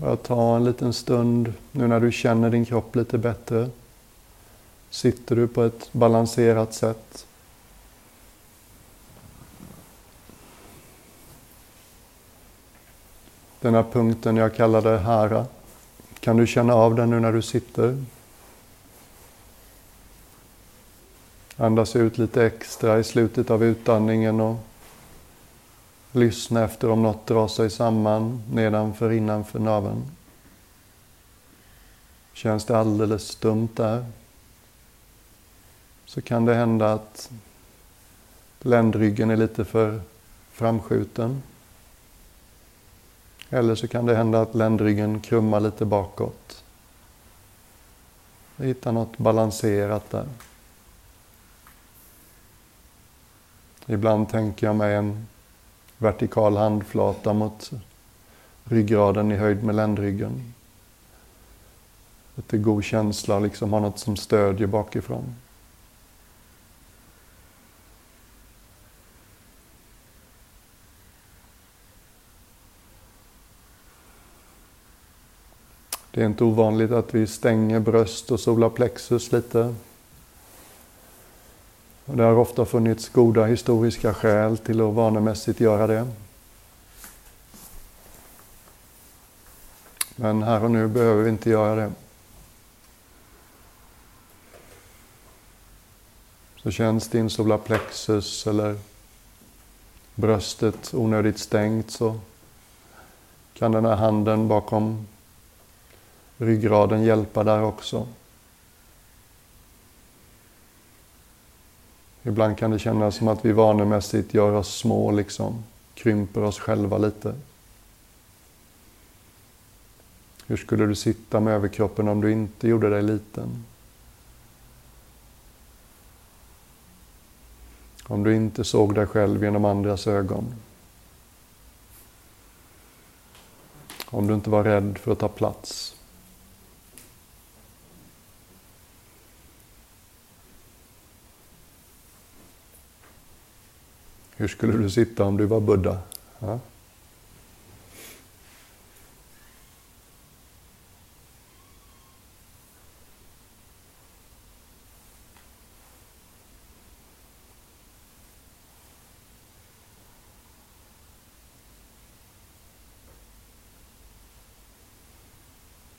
Bara ta en liten stund nu när du känner din kropp lite bättre. Sitter du på ett balanserat sätt? Den här punkten jag kallade hara, kan du känna av den nu när du sitter? Andas ut lite extra i slutet av utandningen och lyssna efter om något drar sig samman nedanför, innanför naveln. Känns det alldeles stumt där? Så kan det hända att ländryggen är lite för framskjuten. Eller så kan det hända att ländryggen krummar lite bakåt. Hitta något balanserat där. Ibland tänker jag mig en vertikal handflata mot ryggraden i höjd med ländryggen. Lite god känsla, liksom ha något som stödjer bakifrån. Det är inte ovanligt att vi stänger bröst och solarplexus lite. Och det har ofta funnits goda historiska skäl till att vanemässigt göra det. Men här och nu behöver vi inte göra det. Så känns din solarplexus eller bröstet onödigt stängt så kan den här handen bakom ryggraden hjälpa där också. Ibland kan det kännas som att vi vanemässigt gör oss små, liksom. Krymper oss själva lite. Hur skulle du sitta med överkroppen om du inte gjorde dig liten? Om du inte såg dig själv genom andras ögon? Om du inte var rädd för att ta plats? Hur skulle du sitta om du var Buddha? Ja?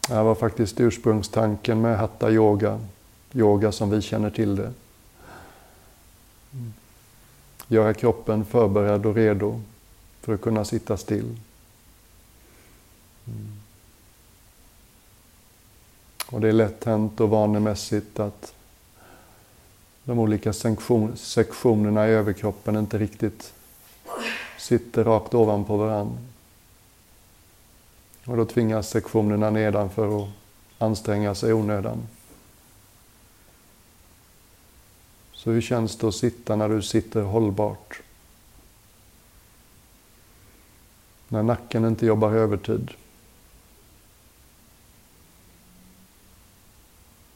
Det här var faktiskt ursprungstanken med hatta yoga, yoga som vi känner till det göra kroppen förberedd och redo för att kunna sitta still. Mm. Och det är lätt hänt och vanemässigt att de olika sektionerna i överkroppen inte riktigt sitter rakt ovanpå varandra. Och då tvingas sektionerna nedanför att anstränga sig i onödan. Så hur känns det att sitta när du sitter hållbart? När nacken inte jobbar övertid.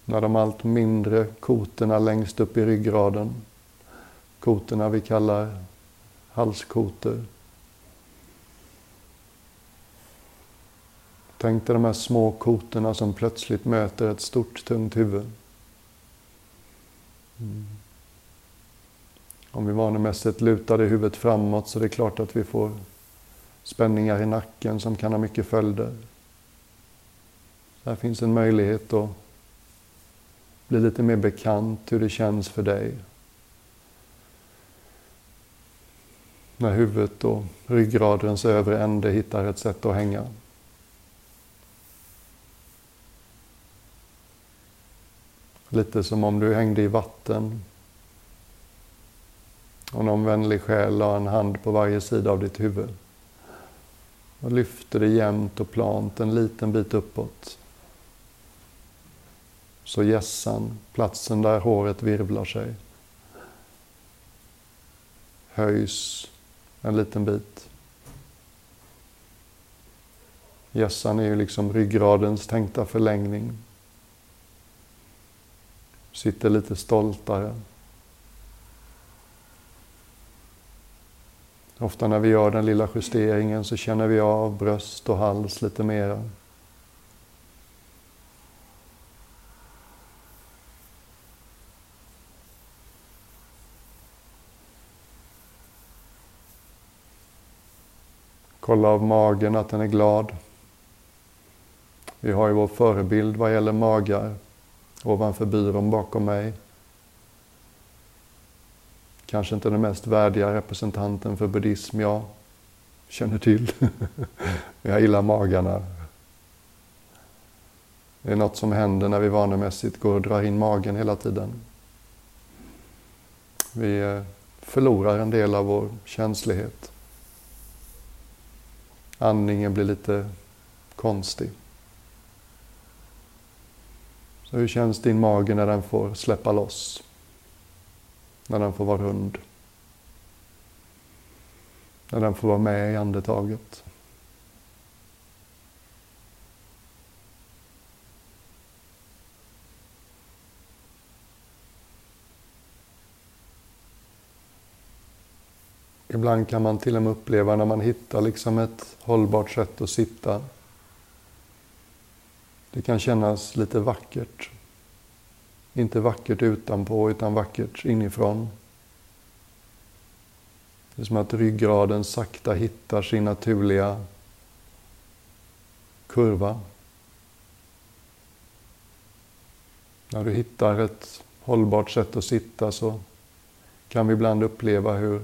När de allt mindre kotorna längst upp i ryggraden, kotorna vi kallar halskotor. Tänk dig de här små kotorna som plötsligt möter ett stort tungt huvud. Mm. Om vi vanemässigt lutade huvudet framåt så det är klart att vi får spänningar i nacken som kan ha mycket följder. Här finns en möjlighet att bli lite mer bekant hur det känns för dig. När huvudet och ryggradens övre ände hittar ett sätt att hänga. Lite som om du hängde i vatten och någon vänlig själ la en hand på varje sida av ditt huvud. Och lyfte det jämnt och plant en liten bit uppåt. Så gässan, platsen där håret virvlar sig, höjs en liten bit. Gässan är ju liksom ryggradens tänkta förlängning. Sitter lite stoltare. Ofta när vi gör den lilla justeringen så känner vi av bröst och hals lite mera. Kolla av magen att den är glad. Vi har ju vår förebild vad gäller magar ovanför byrån bakom mig. Kanske inte den mest värdiga representanten för buddhism jag känner till. jag gillar magarna. Det är något som händer när vi vanemässigt går och drar in magen hela tiden. Vi eh, förlorar en del av vår känslighet. Andningen blir lite konstig. Så hur känns din mage när den får släppa loss? När den får vara rund? När den får vara med i andetaget? Ibland kan man till och med uppleva när man hittar liksom ett hållbart sätt att sitta. Det kan kännas lite vackert. Inte vackert utanpå utan vackert inifrån. Det är som att ryggraden sakta hittar sin naturliga kurva. När du hittar ett hållbart sätt att sitta så kan vi ibland uppleva hur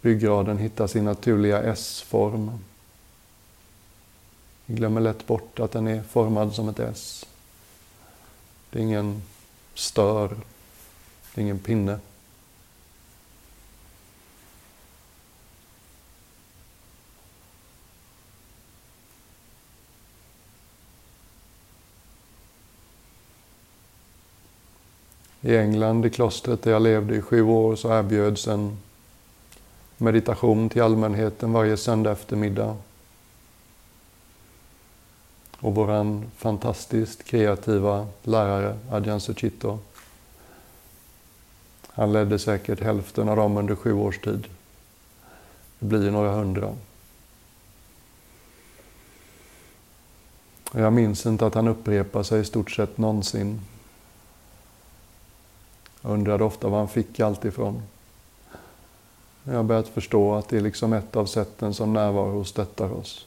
ryggraden hittar sin naturliga S-form. Vi glömmer lätt bort att den är formad som ett S. Det är ingen stör, det är ingen pinne. I England, i klostret där jag levde i sju år, så erbjöds en meditation till allmänheten varje söndag eftermiddag. Och våran fantastiskt kreativa lärare Adjan Suchito, han ledde säkert hälften av dem under sju års tid. Det blir några hundra. Jag minns inte att han upprepade sig i stort sett någonsin. Jag undrade ofta var han fick allt ifrån. Jag har börjat förstå att det är liksom ett av sätten som närvaro stöttar oss.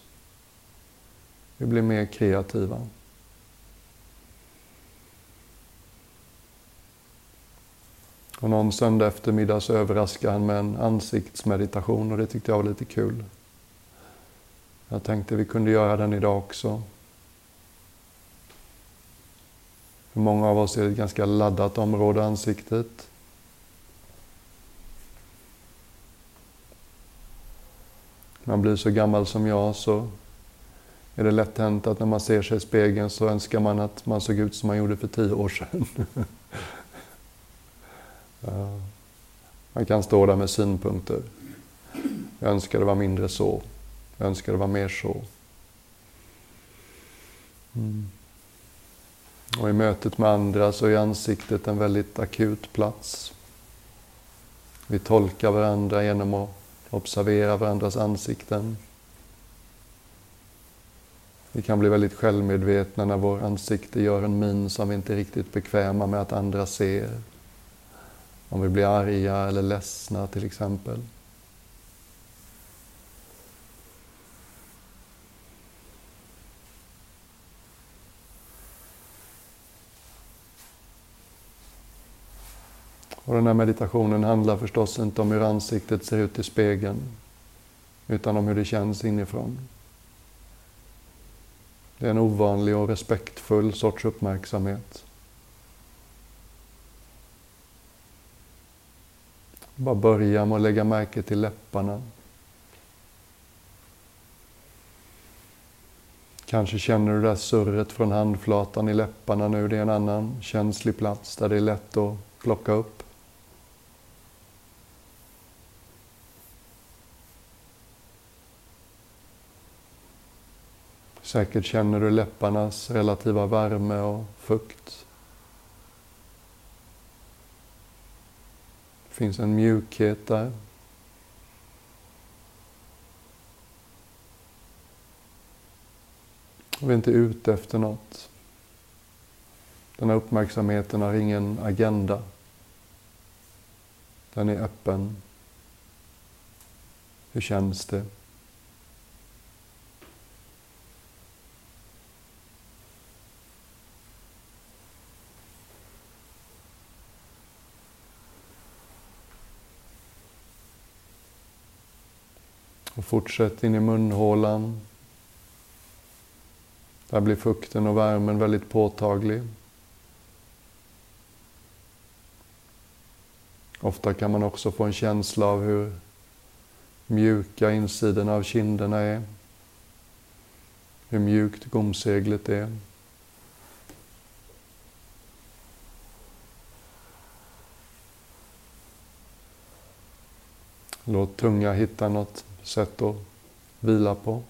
Vi blir mer kreativa. Och någon söndag eftermiddag så överraskade han med en ansiktsmeditation och det tyckte jag var lite kul. Jag tänkte vi kunde göra den idag också. För många av oss är det ett ganska laddat område, ansiktet. man blir så gammal som jag så är det lätt hänt att när man ser sig i spegeln så önskar man att man såg ut som man gjorde för tio år sedan. man kan stå där med synpunkter. Jag önskar det var mindre så. Jag önskar det var mer så. Mm. Och i mötet med andra så är ansiktet en väldigt akut plats. Vi tolkar varandra genom att observera varandras ansikten. Vi kan bli väldigt självmedvetna när vår ansikte gör en min som vi inte är riktigt bekväma med att andra ser. Om vi blir arga eller ledsna till exempel. Och den här meditationen handlar förstås inte om hur ansiktet ser ut i spegeln, utan om hur det känns inifrån. Det är en ovanlig och respektfull sorts uppmärksamhet. Bara börja med att lägga märke till läpparna. Kanske känner du det där surret från handflatan i läpparna nu. Det är en annan känslig plats där det är lätt att plocka upp. Säkert känner du läpparnas relativa värme och fukt. Det finns en mjukhet där. Vi är inte ute efter något. Den här uppmärksamheten har ingen agenda. Den är öppen. Hur känns det? Och fortsätt in i munhålan. Där blir fukten och värmen väldigt påtaglig. Ofta kan man också få en känsla av hur mjuka insidorna av kinderna är. Hur mjukt gomseglet är. Låt tunga hitta något sätt att vila på.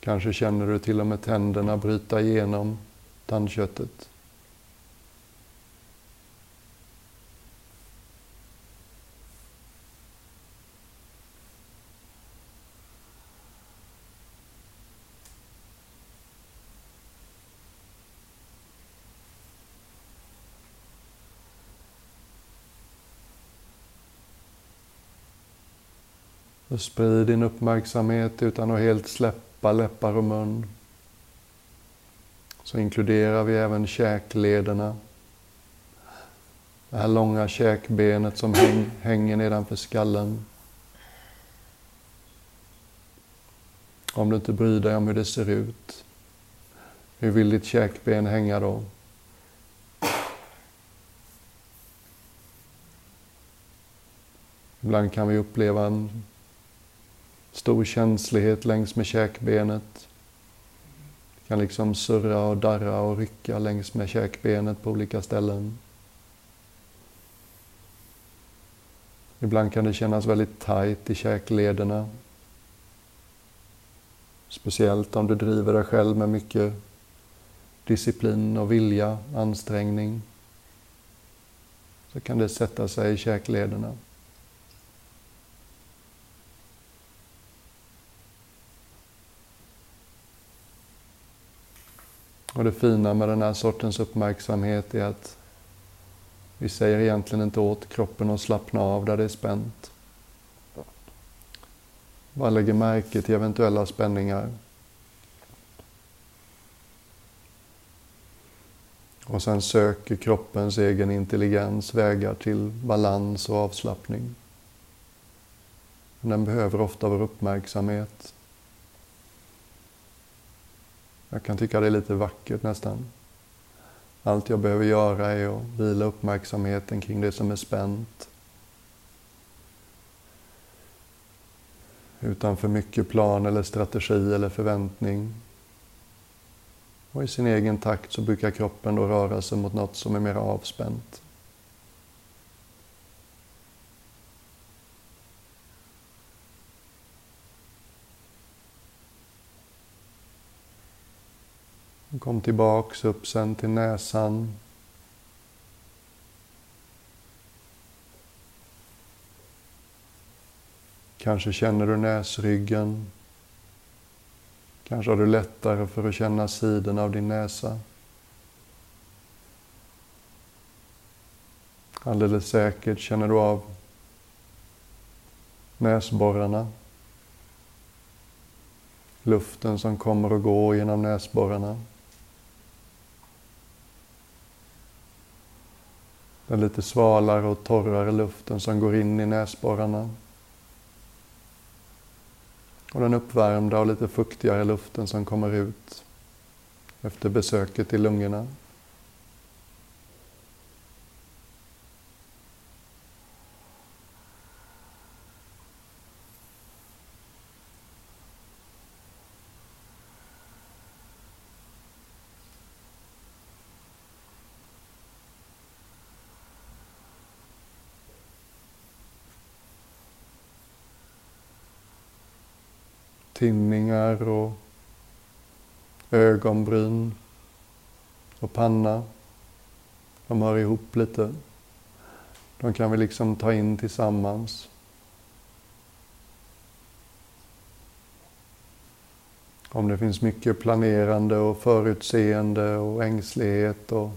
Kanske känner du till och med tänderna bryta igenom tandköttet. Och sprid din uppmärksamhet utan att helt släppa läppar och mun. Så inkluderar vi även käklederna. Det här långa käkbenet som häng, hänger nedanför skallen. Om du inte bryr dig om hur det ser ut. Hur vill ditt käkben hänga då? Ibland kan vi uppleva en stor känslighet längs med käkbenet. Det kan liksom surra och darra och rycka längs med käkbenet på olika ställen. Ibland kan det kännas väldigt tajt i käklederna. Speciellt om du driver dig själv med mycket disciplin och vilja, ansträngning. Så kan det sätta sig i käklederna. Och det fina med den här sortens uppmärksamhet är att vi säger egentligen inte åt kroppen att slappna av där det är spänt. Bara lägger märke till eventuella spänningar. Och sen söker kroppens egen intelligens vägar till balans och avslappning. Den behöver ofta vår uppmärksamhet. Jag kan tycka det är lite vackert nästan. Allt jag behöver göra är att vila uppmärksamheten kring det som är spänt. Utan för mycket plan eller strategi eller förväntning. Och i sin egen takt så brukar kroppen då röra sig mot något som är mer avspänt. Kom tillbaks upp sen till näsan. Kanske känner du näsryggen. Kanske har du lättare för att känna sidan av din näsa. Alldeles säkert känner du av näsborrarna. Luften som kommer och går genom näsborrarna. Den lite svalare och torrare luften som går in i näsborrarna. Och den uppvärmda och lite fuktigare luften som kommer ut efter besöket i lungorna. Tinningar och ögonbryn och panna. De hör ihop lite. De kan vi liksom ta in tillsammans. Om det finns mycket planerande och förutseende och ängslighet och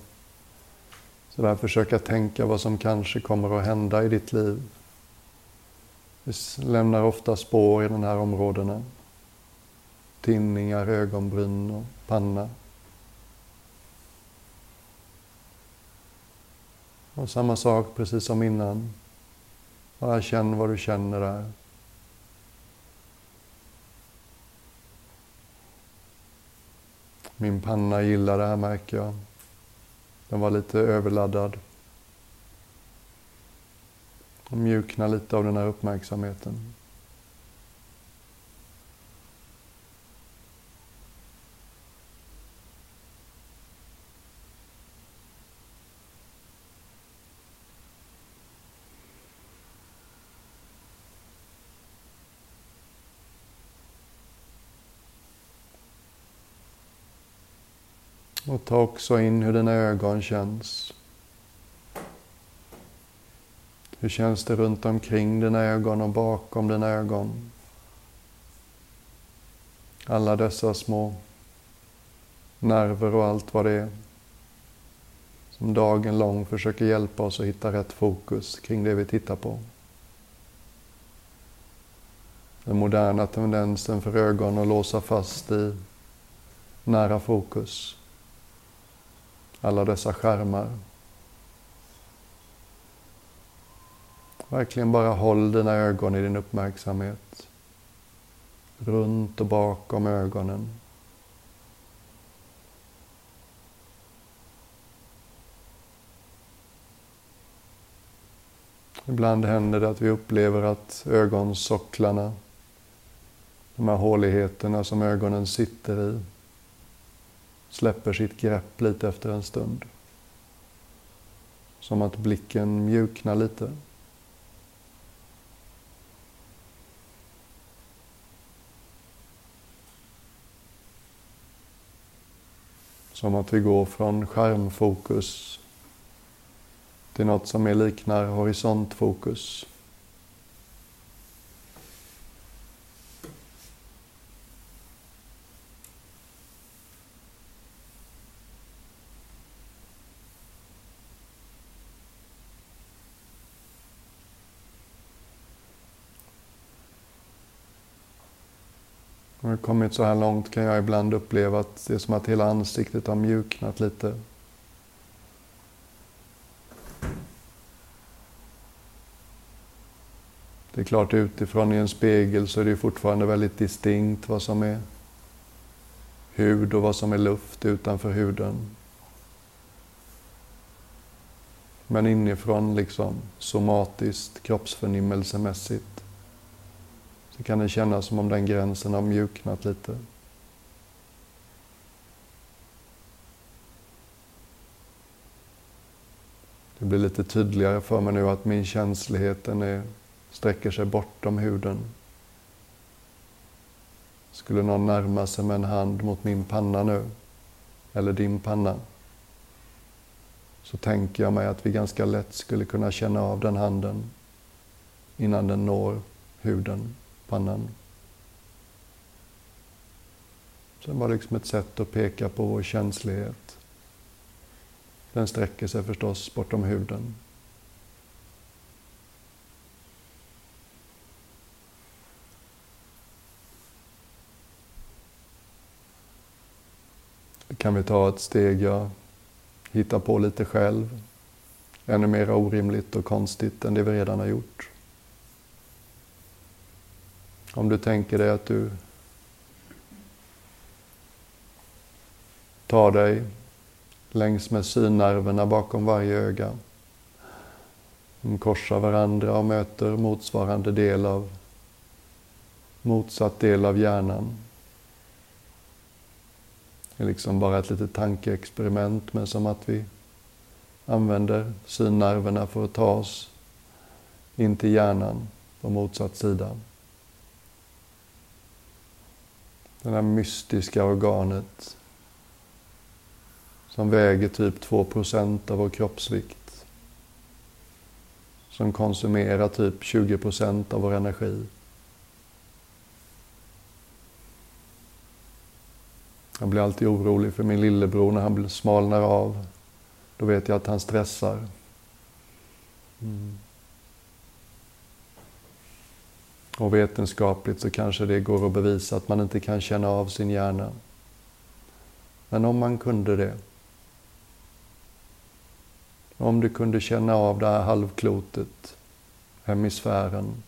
sådär försöka tänka vad som kanske kommer att hända i ditt liv. Det lämnar ofta spår i de här områdena tinningar, ögonbryn och panna. Och samma sak precis som innan. Bara känn vad du känner där. Min panna gillar det här märker jag. Den var lite överladdad. Och mjukna lite av den här uppmärksamheten. Och ta också in hur dina ögon känns. Hur känns det runt omkring dina ögon och bakom dina ögon? Alla dessa små nerver och allt vad det är som dagen lång försöker hjälpa oss att hitta rätt fokus kring det vi tittar på. Den moderna tendensen för ögon att låsa fast i nära fokus alla dessa skärmar. Verkligen bara håll dina ögon i din uppmärksamhet. Runt och bakom ögonen. Ibland händer det att vi upplever att ögonsocklarna, de här håligheterna som ögonen sitter i, släpper sitt grepp lite efter en stund. Som att blicken mjuknar lite. Som att vi går från skärmfokus till något som mer liknar horisontfokus. Kommit så här långt kan jag ibland uppleva att det är som att hela ansiktet har mjuknat lite. Det är klart utifrån i en spegel så är det fortfarande väldigt distinkt vad som är hud och vad som är luft utanför huden. Men inifrån liksom somatiskt, kroppsförnimmelsemässigt så kan det kännas som om den gränsen har mjuknat lite. Det blir lite tydligare för mig nu att min känslighet den är, sträcker sig bortom huden. Skulle någon närma sig med en hand mot min panna nu, eller din panna, så tänker jag mig att vi ganska lätt skulle kunna känna av den handen innan den når huden pannan. Sen var det liksom ett sätt att peka på vår känslighet. Den sträcker sig förstås bortom huden. kan vi ta ett steg jag hittar på lite själv. Ännu mer orimligt och konstigt än det vi redan har gjort. Om du tänker dig att du tar dig längs med synnerverna bakom varje öga. De korsar varandra och möter motsvarande del av motsatt del av hjärnan. Det är liksom bara ett litet tankeexperiment, men som att vi använder synnerverna för att ta oss in till hjärnan på motsatt sida. Det där mystiska organet som väger typ 2% av vår kroppsvikt. Som konsumerar typ 20% av vår energi. Jag blir alltid orolig för min lillebror när han smalnar av. Då vet jag att han stressar. Mm. Och vetenskapligt så kanske det går att bevisa att man inte kan känna av sin hjärna. Men om man kunde det, Om du kunde känna av det här halvklotet, hemisfären,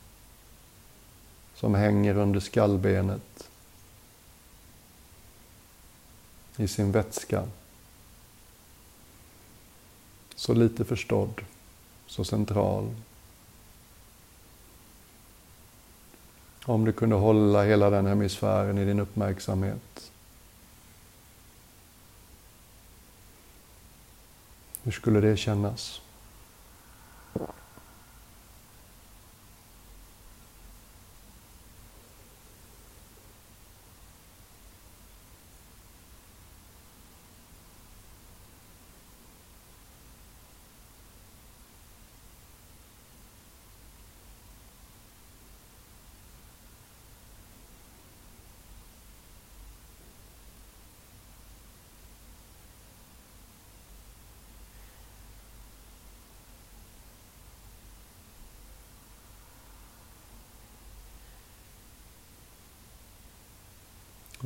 som hänger under skallbenet i sin vätska. Så lite förstådd, så central. Om du kunde hålla hela den hemisfären i din uppmärksamhet. Hur skulle det kännas?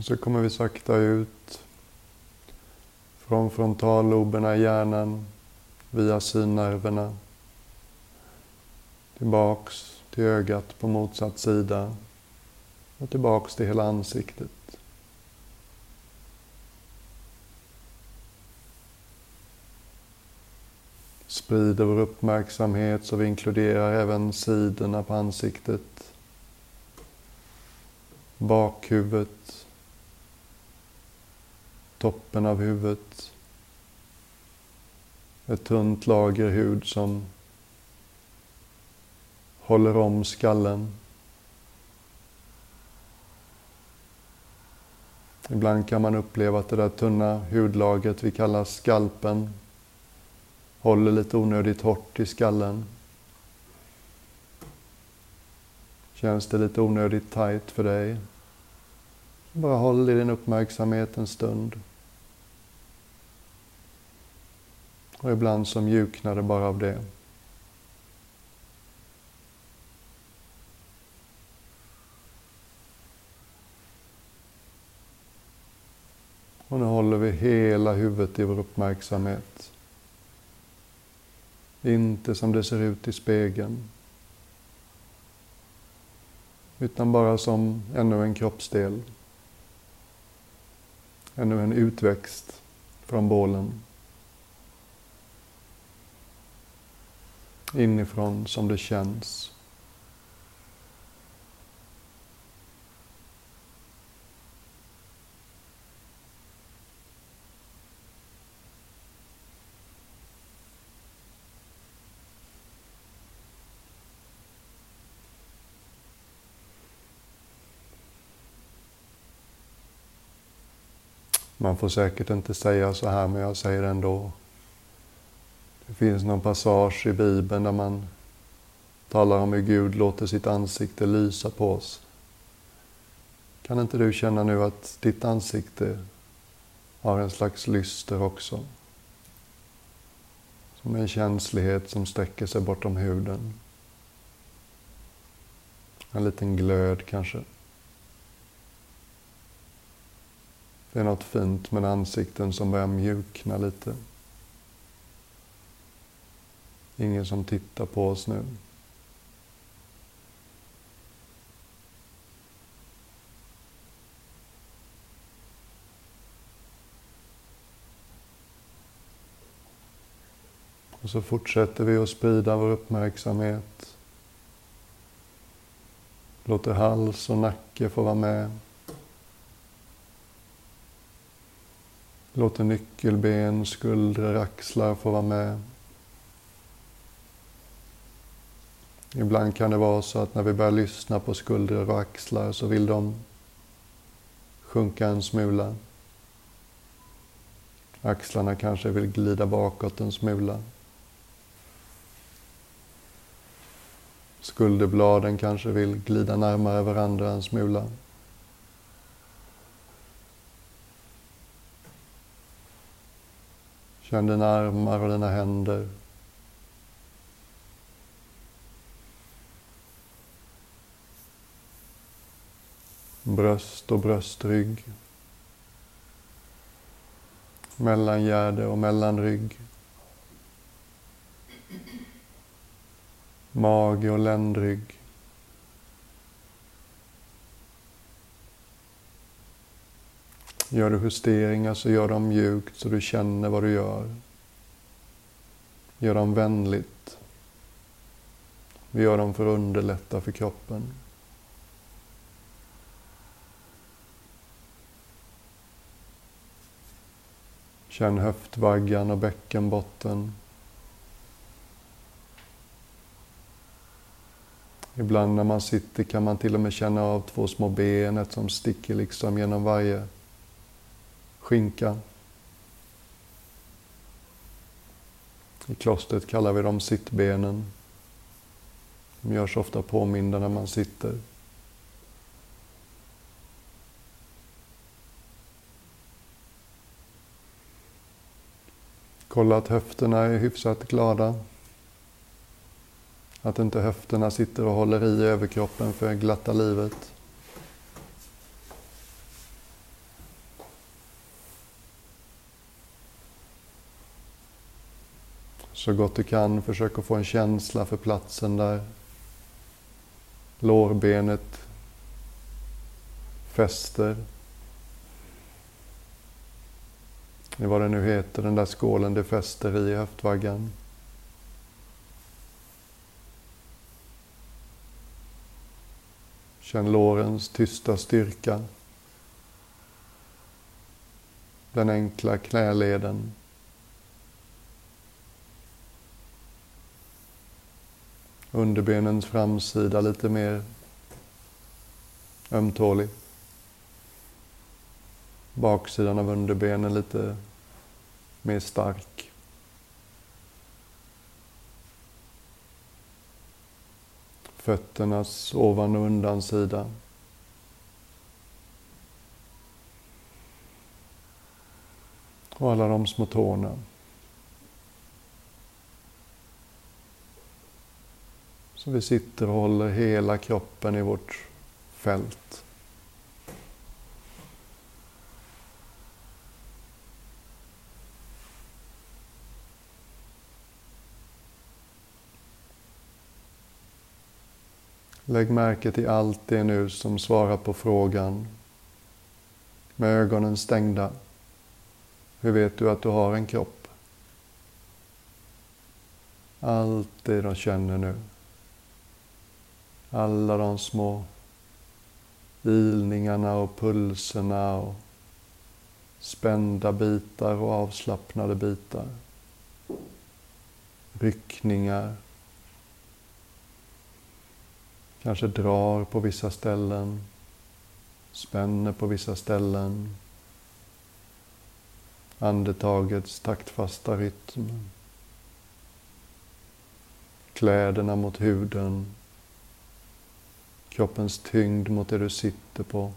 Så kommer vi sakta ut från frontalloberna i hjärnan via synnerverna tillbaks till ögat på motsatt sida och tillbaks till hela ansiktet. Sprider vår uppmärksamhet så vi inkluderar även sidorna på ansiktet, bakhuvudet, toppen av huvudet. Ett tunt lager hud som håller om skallen. Ibland kan man uppleva att det där tunna hudlagret vi kallar skalpen håller lite onödigt hårt i skallen. Känns det lite onödigt tajt för dig? Bara håll i din uppmärksamhet en stund. Och ibland så mjuknar det bara av det. Och nu håller vi hela huvudet i vår uppmärksamhet. Inte som det ser ut i spegeln. Utan bara som ännu en kroppsdel. Ännu en utväxt från bålen. Inifrån som det känns. Man får säkert inte säga så här, men jag säger det ändå. Det finns någon passage i Bibeln där man talar om hur Gud låter sitt ansikte lysa på oss. Kan inte du känna nu att ditt ansikte har en slags lyster också? Som en känslighet som sträcker sig bortom huden. En liten glöd kanske. Det är något fint med ansikten som börjar mjukna lite. Ingen som tittar på oss nu. Och så fortsätter vi att sprida vår uppmärksamhet. Låter hals och nacke få vara med. Låter nyckelben, skuldror, axlar få vara med. Ibland kan det vara så att när vi börjar lyssna på skuldror och axlar så vill de sjunka en smula. Axlarna kanske vill glida bakåt en smula. Skulderbladen kanske vill glida närmare varandra en smula. Känn dina armar och dina händer. Bröst och bröstrygg. Mellangärde och mellanrygg. Mage och ländrygg. Gör du justeringar så gör dem mjukt så du känner vad du gör. Gör dem vänligt. Vi gör dem för att underlätta för kroppen. Känn höftvaggan och bäckenbotten. Ibland när man sitter kan man till och med känna av två små benet som sticker liksom genom varje skinka. I klostret kallar vi dem sittbenen. De görs ofta påminda när man sitter. Kolla att höfterna är hyfsat glada. Att inte höfterna sitter och håller i överkroppen för glatta livet. Så gott du kan, försök att få en känsla för platsen där lårbenet fäster. I vad det nu heter, den där skålen det fäster i höftvaggan. Känn lårens tysta styrka. Den enkla knäleden. Underbenens framsida lite mer ömtålig. Baksidan av underbenen lite mer stark. Fötternas ovan och undansida. Och alla de små tårna. Så vi sitter och håller hela kroppen i vårt fält. Lägg märke till allt det nu som svarar på frågan med ögonen stängda. Hur vet du att du har en kropp? Allt det de känner nu. Alla de små ilningarna och pulserna och spända bitar och avslappnade bitar. Ryckningar. Kanske drar på vissa ställen, spänner på vissa ställen. Andetagets taktfasta rytm. Kläderna mot huden kroppens tyngd mot det du sitter på.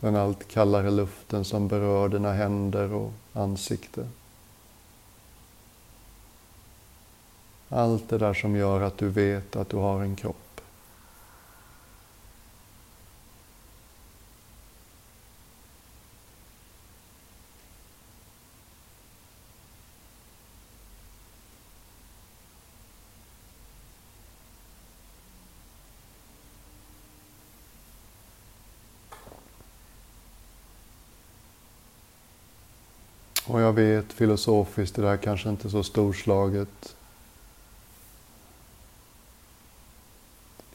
Den allt kallare luften som berör dina händer och ansikte. Allt det där som gör att du vet att du har en kropp. Och jag vet filosofiskt, det där kanske inte är så storslaget.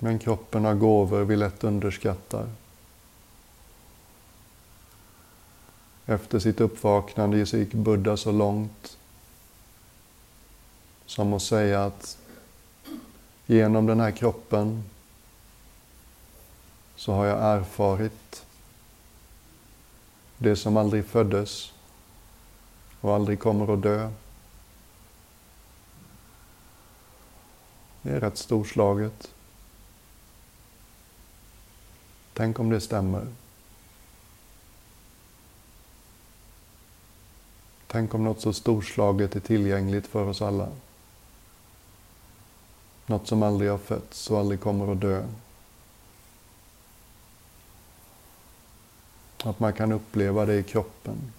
Men kroppen har gåvor vi lätt underskattar. Efter sitt uppvaknande så gick Buddha så långt som att säga att genom den här kroppen så har jag erfarit det som aldrig föddes och aldrig kommer att dö. Det är rätt storslaget. Tänk om det stämmer. Tänk om något så storslaget är tillgängligt för oss alla. Något som aldrig har fötts och aldrig kommer att dö. Att man kan uppleva det i kroppen.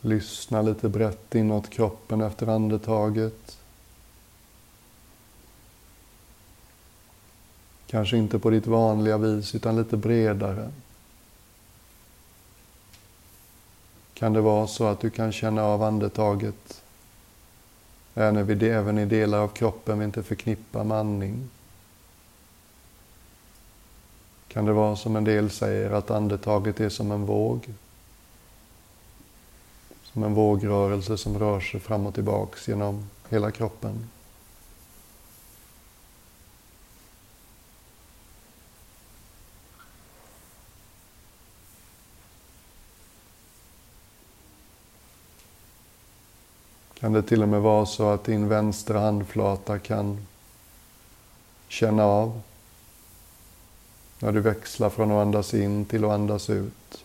Lyssna lite brett inåt kroppen efter andetaget. Kanske inte på ditt vanliga vis utan lite bredare. Kan det vara så att du kan känna av andetaget även i delar av kroppen vi inte förknippar med andning? Kan det vara som en del säger att andetaget är som en våg? Som en vågrörelse som rör sig fram och tillbaks genom hela kroppen. Kan det till och med vara så att din vänstra handflata kan känna av när du växlar från att andas in till att andas ut.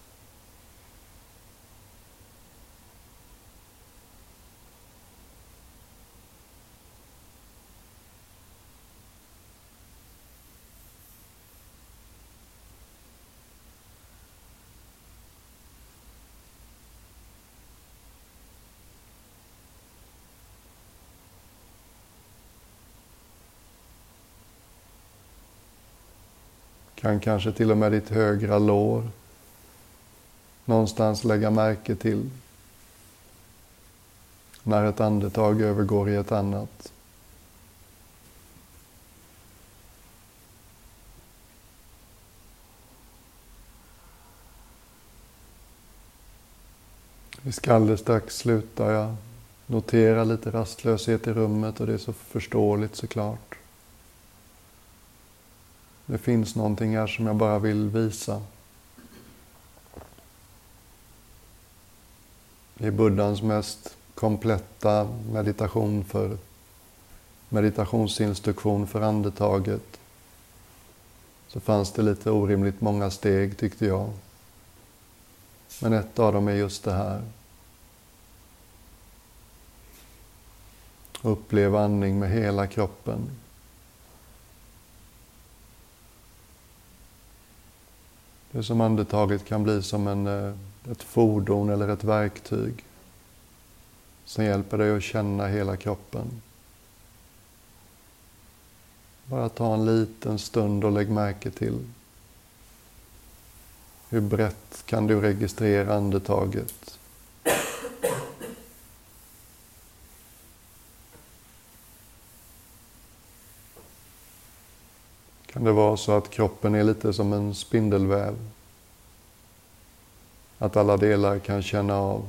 Kan kanske till och med ditt högra lår någonstans lägga märke till när ett andetag övergår i ett annat. Vi ska alldeles strax sluta. Jag noterar lite rastlöshet i rummet och det är så förståeligt såklart. Det finns någonting här som jag bara vill visa. I buddhans mest kompletta meditation för meditationsinstruktion för andetaget så fanns det lite orimligt många steg tyckte jag. Men ett av dem är just det här. Uppleva andning med hela kroppen. Det är som andetaget kan bli som en, eh, ett fordon eller ett verktyg som hjälper dig att känna hela kroppen. Bara ta en liten stund och lägg märke till hur brett kan du registrera andetaget? Det vara så att kroppen är lite som en spindelväv? Att alla delar kan känna av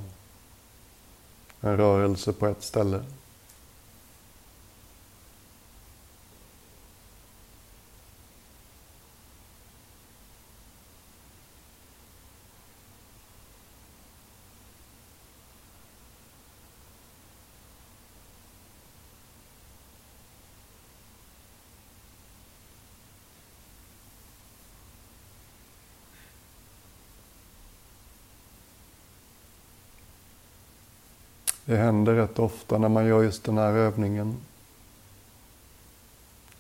en rörelse på ett ställe. Det händer rätt ofta när man gör just den här övningen.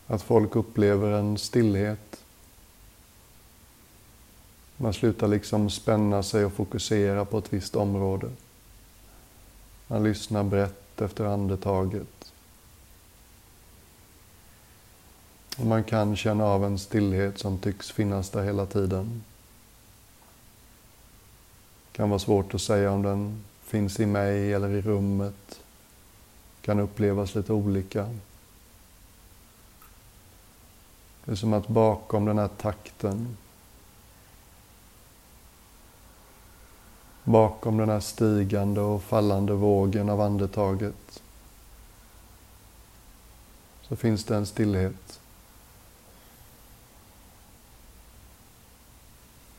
Att folk upplever en stillhet. Man slutar liksom spänna sig och fokusera på ett visst område. Man lyssnar brett efter andetaget. Och man kan känna av en stillhet som tycks finnas där hela tiden. Det kan vara svårt att säga om den finns i mig eller i rummet kan upplevas lite olika. Det är som att bakom den här takten, bakom den här stigande och fallande vågen av andetaget, så finns det en stillhet.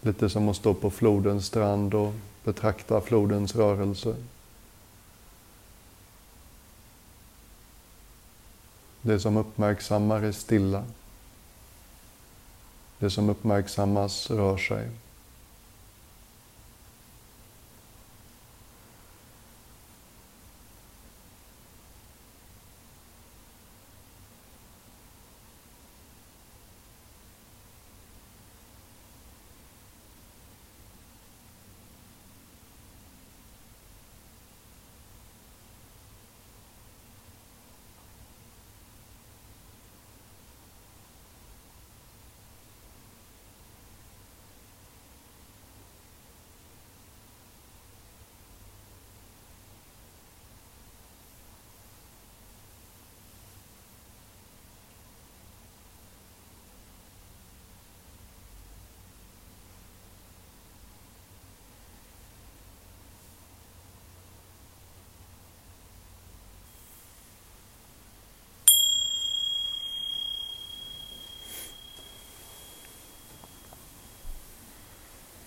Lite som att stå på flodens strand och betrakta flodens rörelse. Det som uppmärksammar är stilla. Det som uppmärksammas rör sig.